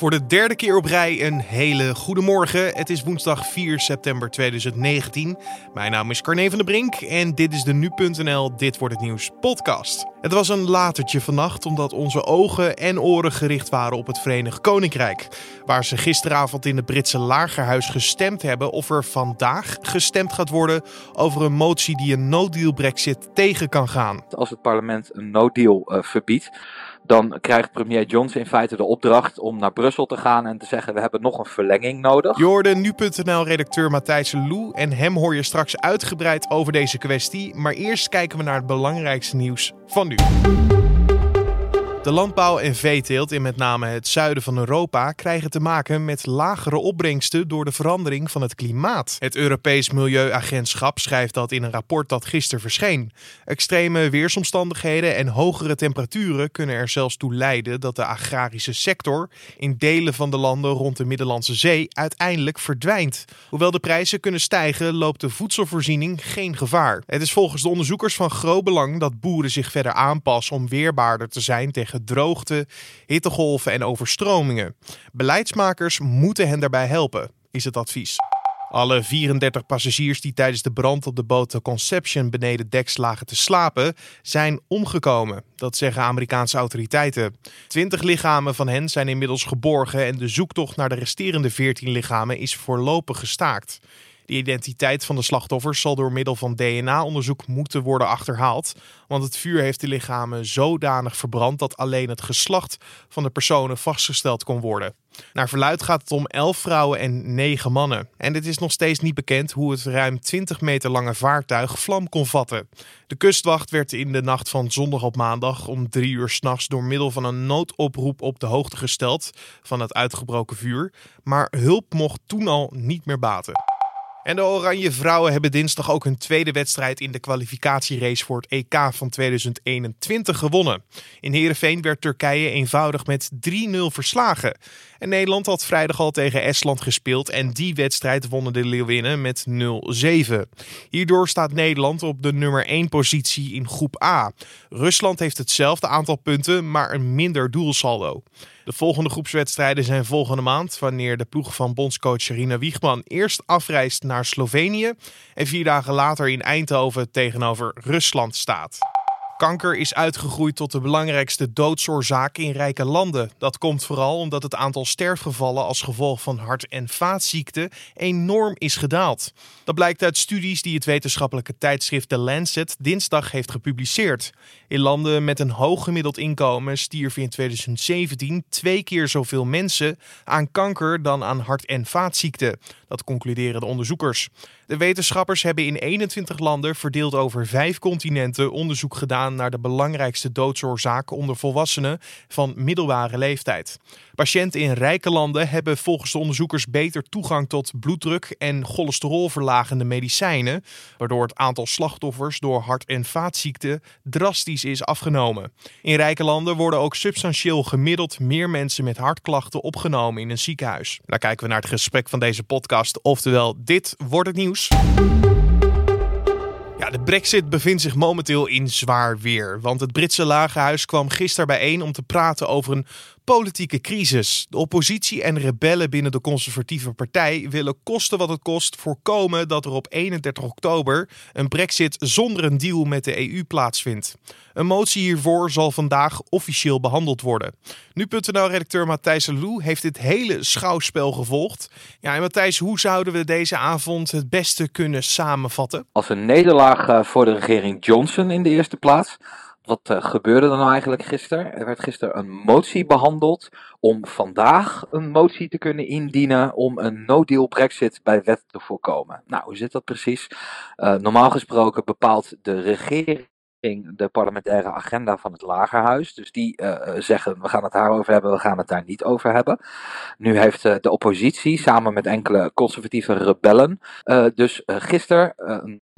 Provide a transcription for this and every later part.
Voor de derde keer op rij een hele goede morgen. Het is woensdag 4 september 2019. Mijn naam is Carne van der Brink en dit is de Nu.nl Dit Wordt Het Nieuws podcast. Het was een latertje vannacht omdat onze ogen en oren gericht waren op het Verenigd Koninkrijk. Waar ze gisteravond in het Britse lagerhuis gestemd hebben of er vandaag gestemd gaat worden over een motie die een no-deal brexit tegen kan gaan. Als het parlement een no-deal uh, verbiedt dan krijgt premier Johnson in feite de opdracht om naar Brussel te gaan en te zeggen: we hebben nog een verlenging nodig. Je hoorde nu.nl-redacteur Matthijs Lou en hem hoor je straks uitgebreid over deze kwestie. Maar eerst kijken we naar het belangrijkste nieuws van nu. De landbouw en veeteelt in met name het zuiden van Europa krijgen te maken met lagere opbrengsten door de verandering van het klimaat. Het Europees Milieuagentschap schrijft dat in een rapport dat gisteren verscheen. Extreme weersomstandigheden en hogere temperaturen kunnen er zelfs toe leiden dat de agrarische sector in delen van de landen rond de Middellandse Zee uiteindelijk verdwijnt. Hoewel de prijzen kunnen stijgen, loopt de voedselvoorziening geen gevaar. Het is volgens de onderzoekers van groot belang dat boeren zich verder aanpassen om weerbaarder te zijn tegen droogte, hittegolven en overstromingen. Beleidsmakers moeten hen daarbij helpen, is het advies. Alle 34 passagiers die tijdens de brand op de boot de Conception beneden deks lagen te slapen, zijn omgekomen. Dat zeggen Amerikaanse autoriteiten. 20 lichamen van hen zijn inmiddels geborgen en de zoektocht naar de resterende 14 lichamen is voorlopig gestaakt. De identiteit van de slachtoffers zal door middel van DNA-onderzoek moeten worden achterhaald, want het vuur heeft de lichamen zodanig verbrand dat alleen het geslacht van de personen vastgesteld kon worden. Naar verluid gaat het om 11 vrouwen en 9 mannen. En het is nog steeds niet bekend hoe het ruim 20 meter lange vaartuig vlam kon vatten. De kustwacht werd in de nacht van zondag op maandag om 3 uur s'nachts door middel van een noodoproep op de hoogte gesteld van het uitgebroken vuur. Maar hulp mocht toen al niet meer baten. En de Oranje Vrouwen hebben dinsdag ook hun tweede wedstrijd in de kwalificatierace voor het EK van 2021 gewonnen. In Heerenveen werd Turkije eenvoudig met 3-0 verslagen. En Nederland had vrijdag al tegen Estland gespeeld en die wedstrijd wonnen de Leeuwinnen met 0-7. Hierdoor staat Nederland op de nummer 1 positie in groep A. Rusland heeft hetzelfde aantal punten, maar een minder doelsaldo. De volgende groepswedstrijden zijn volgende maand, wanneer de ploeg van bondscoach Rina Wiegman eerst afreist naar Slovenië en vier dagen later in Eindhoven tegenover Rusland staat. Kanker is uitgegroeid tot de belangrijkste doodsoorzaak in rijke landen. Dat komt vooral omdat het aantal sterfgevallen als gevolg van hart- en vaatziekten enorm is gedaald. Dat blijkt uit studies die het wetenschappelijke tijdschrift The Lancet dinsdag heeft gepubliceerd. In landen met een hoog gemiddeld inkomen stierven in 2017 twee keer zoveel mensen aan kanker dan aan hart- en vaatziekten. Dat concluderen de onderzoekers. De wetenschappers hebben in 21 landen, verdeeld over vijf continenten, onderzoek gedaan naar de belangrijkste doodsoorzaken onder volwassenen van middelbare leeftijd. Patiënten in rijke landen hebben volgens de onderzoekers beter toegang tot bloeddruk en cholesterolverlagende medicijnen, waardoor het aantal slachtoffers door hart- en vaatziekten drastisch is afgenomen. In rijke landen worden ook substantieel gemiddeld meer mensen met hartklachten opgenomen in een ziekenhuis. Daar kijken we naar het gesprek van deze podcast, oftewel dit wordt het nieuws. Ja, de Brexit bevindt zich momenteel in zwaar weer. Want het Britse lagerhuis kwam gisteren bijeen om te praten over een politieke crisis. De oppositie en rebellen binnen de conservatieve partij willen kosten wat het kost voorkomen dat er op 31 oktober een brexit zonder een deal met de EU plaatsvindt. Een motie hiervoor zal vandaag officieel behandeld worden. Nu.nl-redacteur Matthijs Lou heeft dit hele schouwspel gevolgd. Ja, en Matthijs, hoe zouden we deze avond het beste kunnen samenvatten? Als een nederlaag eh, voor de regering Johnson in de eerste plaats wat uh, gebeurde er nou eigenlijk gisteren? Er werd gisteren een motie behandeld om vandaag een motie te kunnen indienen om een no-deal Brexit bij wet te voorkomen. Nou, hoe zit dat precies? Uh, normaal gesproken bepaalt de regering de parlementaire agenda van het Lagerhuis. Dus die uh, zeggen, we gaan het daarover hebben, we gaan het daar niet over hebben. Nu heeft uh, de oppositie samen met enkele conservatieve rebellen dus gisteren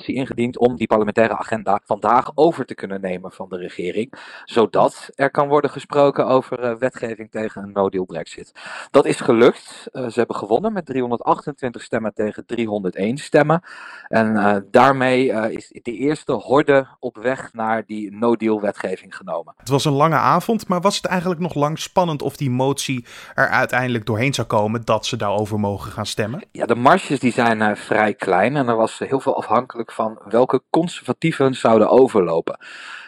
ingediend om die parlementaire agenda vandaag over te kunnen nemen van de regering. Zodat er kan worden gesproken over uh, wetgeving tegen een no-deal Brexit. Dat is gelukt. Uh, ze hebben gewonnen met 328 stemmen tegen 301 stemmen. En uh, daarmee is de eerste horde op weg naar die no-deal wetgeving genomen. Het was een lange avond, maar was het eigenlijk nog lang spannend of die motie er uiteindelijk doorheen zou komen dat ze daarover mogen gaan stemmen? Ja, de marges die zijn vrij klein en er was heel veel afhankelijk van welke conservatieven zouden overlopen.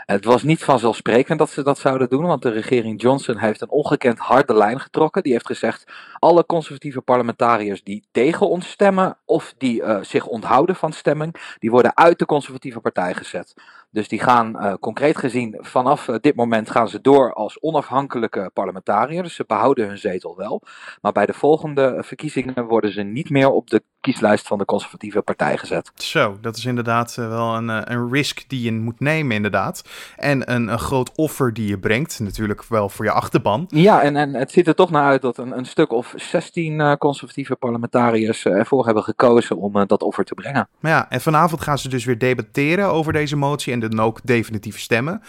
Het was niet vanzelfsprekend dat ze dat zouden doen, want de regering Johnson heeft een ongekend harde lijn getrokken. Die heeft gezegd: alle conservatieve parlementariërs die tegen ons stemmen of die uh, zich onthouden van stemming, die worden uit de conservatieve partij gezet. Dus die gaan uh, concreet gezien vanaf uh, dit moment gaan ze door als onafhankelijke parlementariër. Dus ze behouden hun zetel wel. Maar bij de volgende verkiezingen worden ze niet meer op de kieslijst van de conservatieve partij gezet. Zo, dat is inderdaad wel een, een risk die je moet nemen inderdaad. En een, een groot offer die je brengt, natuurlijk wel voor je achterban. Ja, en, en het ziet er toch naar uit dat een, een stuk of 16 uh, conservatieve parlementariërs uh, ervoor hebben gekozen om uh, dat offer te brengen. Ja, en vanavond gaan ze dus weer debatteren over deze motie en dan ook definitief stemmen.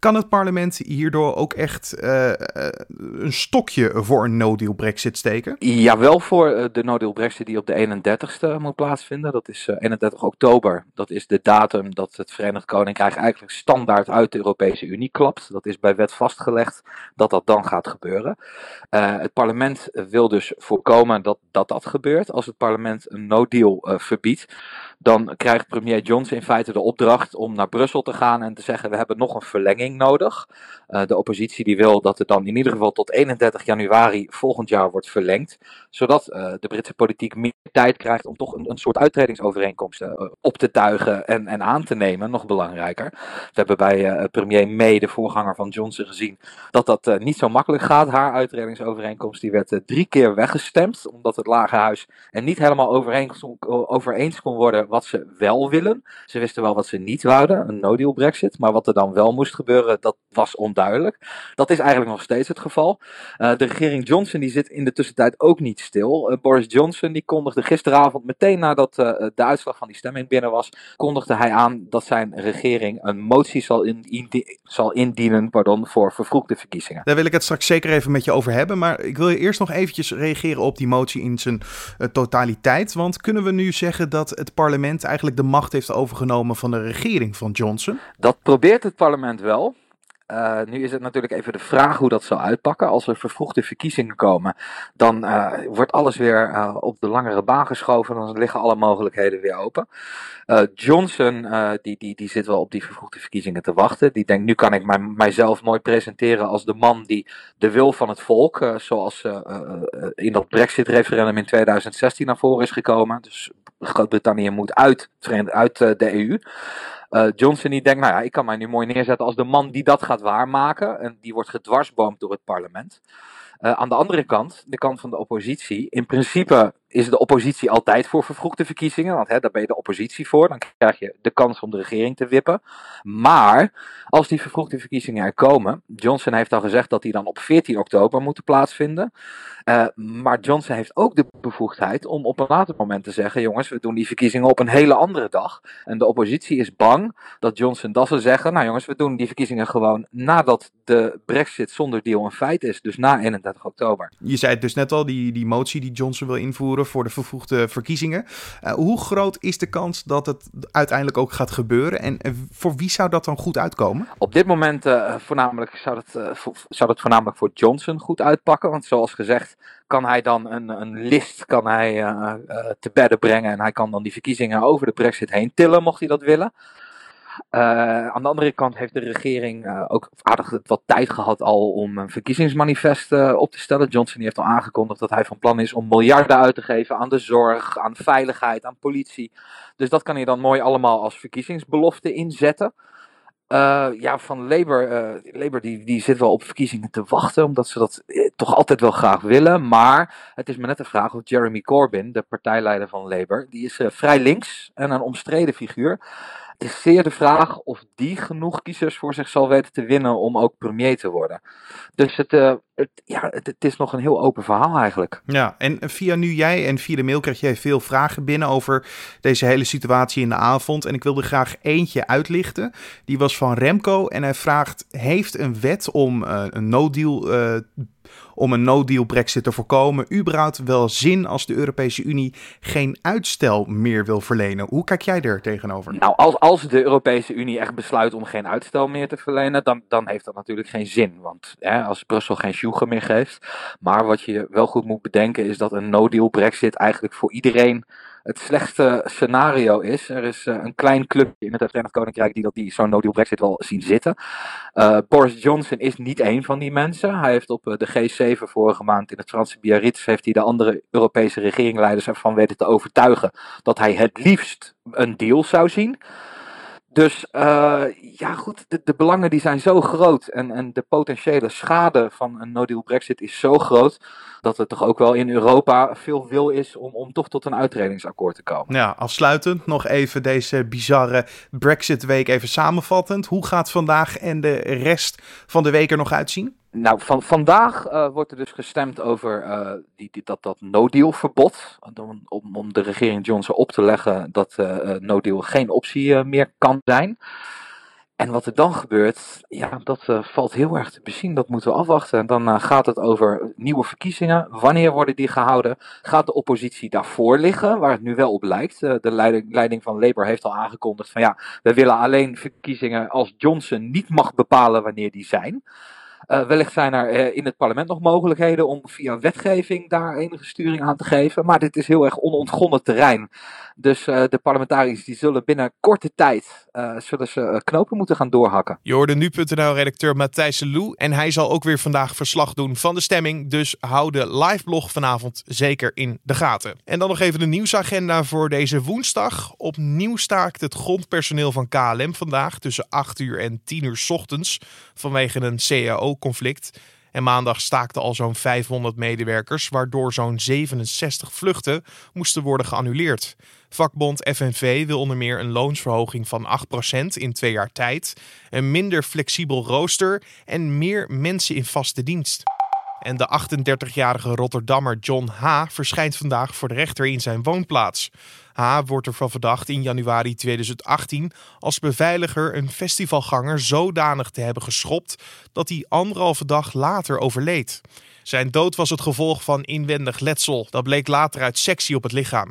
Kan het parlement hierdoor ook echt uh, een stokje voor een no-deal Brexit steken? Ja, wel voor de no-deal Brexit die op de 31ste moet plaatsvinden. Dat is uh, 31 oktober. Dat is de datum dat het Verenigd Koninkrijk eigenlijk standaard uit de Europese Unie klapt. Dat is bij wet vastgelegd dat dat dan gaat gebeuren. het parlement wil dus voorkomen dat dat gebeurt. Als het parlement een no-deal verbiedt, dan krijgt premier Johnson in feite de opdracht om naar Brussel te gaan en te zeggen: we hebben nog een verlenging nodig. Uh, de oppositie die wil dat het dan in ieder geval tot 31 januari volgend jaar wordt verlengd, zodat uh, de Britse politiek meer tijd krijgt om toch een, een soort uittredingsovereenkomst uh, op te tuigen en, en aan te nemen, nog belangrijker. We hebben bij premier May, de voorganger van Johnson, gezien dat dat niet zo makkelijk gaat. Haar uittredingsovereenkomst die werd drie keer weggestemd, omdat het Lagerhuis er niet helemaal over eens kon worden wat ze wel willen. Ze wisten wel wat ze niet wouden, een no-deal Brexit, maar wat er dan wel moest gebeuren, dat was onduidelijk. Dat is eigenlijk nog steeds het geval. Uh, de regering Johnson die zit in de tussentijd ook niet stil. Uh, Boris Johnson die kondigde gisteravond meteen nadat uh, de uitslag van die stemming binnen was, kondigde hij aan dat zijn regering een motie zal, in, in, zal indienen pardon, voor vervroegde verkiezingen. Daar wil ik het straks zeker even met je over hebben, maar ik wil je eerst nog eventjes reageren op die motie in zijn totaliteit. Want kunnen we nu zeggen dat het parlement eigenlijk de macht heeft overgenomen van de regering van Johnson? Dat probeert het parlement wel. Uh, nu is het natuurlijk even de vraag hoe dat zal uitpakken. Als er vervroegde verkiezingen komen, dan uh, wordt alles weer uh, op de langere baan geschoven. Dan liggen alle mogelijkheden weer open. Johnson, die, die, die zit wel op die vervroegde verkiezingen te wachten. Die denkt, nu kan ik mij, mijzelf mooi presenteren als de man die de wil van het volk, zoals in dat Brexit-referendum in 2016 naar voren is gekomen. Dus Groot-Brittannië moet uit, uit de EU. Uh, Johnson die denkt, nou ja, ik kan mij nu mooi neerzetten als de man die dat gaat waarmaken. En die wordt gedwarsboomd door het parlement. Uh, aan de andere kant, de kant van de oppositie. In principe is de oppositie altijd voor vervroegde verkiezingen. Want hè, daar ben je de oppositie voor. Dan krijg je de kans om de regering te wippen. Maar als die vervroegde verkiezingen er komen. Johnson heeft al gezegd dat die dan op 14 oktober moeten plaatsvinden. Uh, maar Johnson heeft ook de bevoegdheid om op een later moment te zeggen: jongens, we doen die verkiezingen op een hele andere dag. En de oppositie is bang dat Johnson dat zal zeggen: nou jongens, we doen die verkiezingen gewoon nadat de Brexit zonder deal een feit is. Dus na 31 oktober. Je zei het dus net al, die, die motie die Johnson wil invoeren voor de vervroegde verkiezingen. Uh, hoe groot is de kans dat het uiteindelijk ook gaat gebeuren? En uh, voor wie zou dat dan goed uitkomen? Op dit moment voornamelijk zou, dat, zou dat voornamelijk voor Johnson goed uitpakken. Want zoals gezegd kan hij dan een, een list kan hij, te bedden brengen. En hij kan dan die verkiezingen over de brexit heen tillen, mocht hij dat willen. Uh, aan de andere kant heeft de regering ook aardig wat tijd gehad al om een verkiezingsmanifest op te stellen. Johnson heeft al aangekondigd dat hij van plan is om miljarden uit te geven aan de zorg, aan veiligheid, aan politie. Dus dat kan hij dan mooi allemaal als verkiezingsbelofte inzetten. Ja, van Labour, Labour die, die zit wel op verkiezingen te wachten, omdat ze dat eh, toch altijd wel graag willen. Maar het is me net de vraag of Jeremy Corbyn, de partijleider van Labour, die is vrij links en een omstreden figuur. Is zeer de vraag of die genoeg kiezers voor zich zal weten te winnen om ook premier te worden. Dus het, uh, het ja, het, het, is nog een heel open verhaal eigenlijk. Ja, en via nu jij en via de mail krijg jij veel vragen binnen over deze hele situatie in de avond. En ik wilde graag eentje uitlichten. Die was van Remco en hij vraagt, heeft een wet om uh, een no-deal uh, om een no-deal Brexit te voorkomen, überhaupt wel zin als de Europese Unie geen uitstel meer wil verlenen? Hoe kijk jij er tegenover? Nou, als, als de Europese Unie echt besluit om geen uitstel meer te verlenen, dan, dan heeft dat natuurlijk geen zin. Want hè, als Brussel geen sjoegen meer geeft. Maar wat je wel goed moet bedenken is dat een no-deal Brexit eigenlijk voor iedereen het slechtste scenario is. Er is uh, een klein clubje in het Verenigd Koninkrijk die, dat die zo'n no-deal Brexit wel zien zitten. Uh, Boris Johnson is niet één van die mensen. Hij heeft op uh, de G7 vorige maand in het Franse Biarritz heeft hij de andere Europese regeringsleiders ervan weten te overtuigen dat hij het liefst een deal zou zien. Dus uh, ja, goed, de, de, belangen die zijn zo groot en, en de potentiële schade van een no-deal Brexit is zo groot dat er toch ook wel in Europa veel wil is om, om toch tot een uitredingsakkoord te komen. Ja, afsluitend nog even deze bizarre Brexit-week even samenvattend. Hoe gaat vandaag en de rest van de week er nog uitzien? Nou, van, vandaag uh, wordt er dus gestemd over uh, die, dat, dat no-deal verbod. Om, om, de regering Johnson op te leggen dat uh, no-deal geen optie meer kan zijn. En wat er dan gebeurt, ja, dat valt heel erg te bezien. Dat moeten we afwachten. En dan gaat het over nieuwe verkiezingen. Wanneer worden die gehouden? Gaat de oppositie daarvoor liggen, waar het nu wel op lijkt? de leiding van Labour heeft al aangekondigd van ja, we willen alleen verkiezingen als Johnson niet mag bepalen wanneer die zijn. Uh, wellicht zijn er uh, in het parlement nog mogelijkheden om via wetgeving daar enige sturing aan te geven. Maar dit is heel erg onontgonnen terrein. Dus uh, de parlementariërs die zullen binnen korte tijd zullen ze, knopen moeten gaan doorhakken. Je hoorde nu.nl-redacteur Matthijs Lou. En hij zal ook weer vandaag verslag doen van de stemming. Dus hou de liveblog vanavond zeker in de gaten. En dan nog even de nieuwsagenda voor deze woensdag. Opnieuw staakt het grondpersoneel van KLM vandaag tussen 8 uur en 10 uur ochtends. Vanwege een CAO conflict. En maandag staakten al zo'n 500 medewerkers, waardoor zo'n 67 vluchten moesten worden geannuleerd. Vakbond FNV wil onder meer een loonsverhoging van 8% in twee jaar tijd, een minder flexibel rooster en meer mensen in vaste dienst. En de 38-jarige Rotterdammer John H. verschijnt vandaag voor de rechter in zijn woonplaats. H. wordt ervan verdacht in januari 2018 als beveiliger een festivalganger zodanig te hebben geschopt dat hij anderhalve dag later overleed. Zijn dood was het gevolg van inwendig letsel. Dat bleek later uit sectie op het lichaam.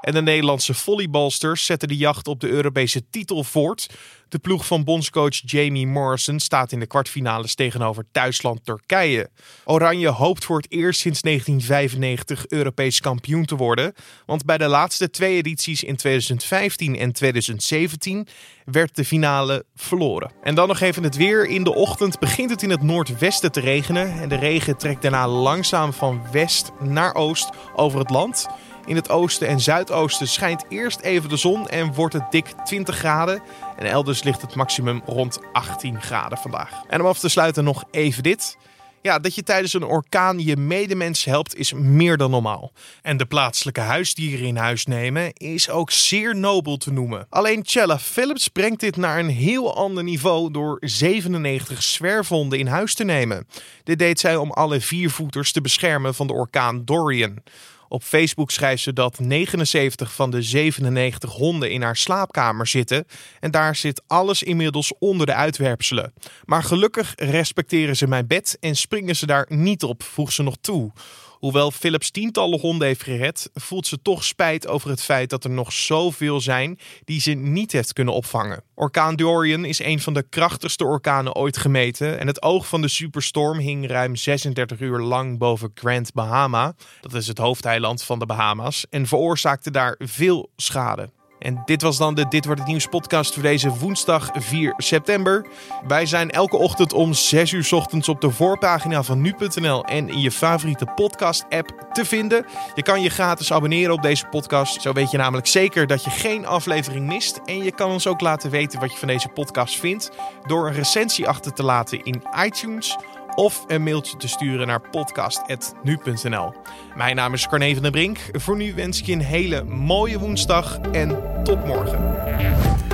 En de Nederlandse volleybalsters zetten de jacht op de Europese titel voort. De ploeg van bondscoach Jamie Morrison staat in de kwartfinales tegenover Duitsland-Turkije. Oranje hoopt voor het eerst sinds 1995 Europees kampioen te worden. Want bij de laatste twee edities in 2015 en 2017 werd de finale verloren. En dan nog even het weer. In de ochtend begint het in het noordwesten te regenen. En de regen trekt daarna langzaam van west naar oost over het land. In het oosten en zuidoosten schijnt eerst even de zon en wordt het dik 20 graden. En elders ligt het maximum rond 18 graden vandaag. En om af te sluiten nog even dit. Ja, dat je tijdens een orkaan je medemens helpt is meer dan normaal. En de plaatselijke huisdieren in huis nemen is ook zeer nobel te noemen. Alleen Chella Phillips brengt dit naar een heel ander niveau door 97 zwerfhonden in huis te nemen. Dit deed zij om alle viervoeters te beschermen van de orkaan Dorian. Op Facebook schrijft ze dat 79 van de 97 honden in haar slaapkamer zitten. En daar zit alles inmiddels onder de uitwerpselen. Maar gelukkig respecteren ze mijn bed en springen ze daar niet op, voegt ze nog toe. Hoewel Philips tientallen honden heeft gered, voelt ze toch spijt over het feit dat er nog zoveel zijn die ze niet heeft kunnen opvangen. Orkaan Dorian is een van de krachtigste orkanen ooit gemeten en het oog van de superstorm hing ruim 36 uur lang boven Grand Bahama. Dat is het hoofdeiland van de Bahama's en veroorzaakte daar veel schade. En dit was dan de Dit Wordt Het Nieuws podcast voor deze woensdag 4 september. Wij zijn elke ochtend om 6 uur ochtends op de voorpagina van nu.nl en in je favoriete podcast app te vinden. Je kan je gratis abonneren op deze podcast. Zo weet je namelijk zeker dat je geen aflevering mist. En je kan ons ook laten weten wat je van deze podcast vindt door een recensie achter te laten in iTunes of een mailtje te sturen naar podcast.nu.nl. Mijn naam is Carne van den Brink. Voor nu wens ik je een hele mooie woensdag en tot morgen.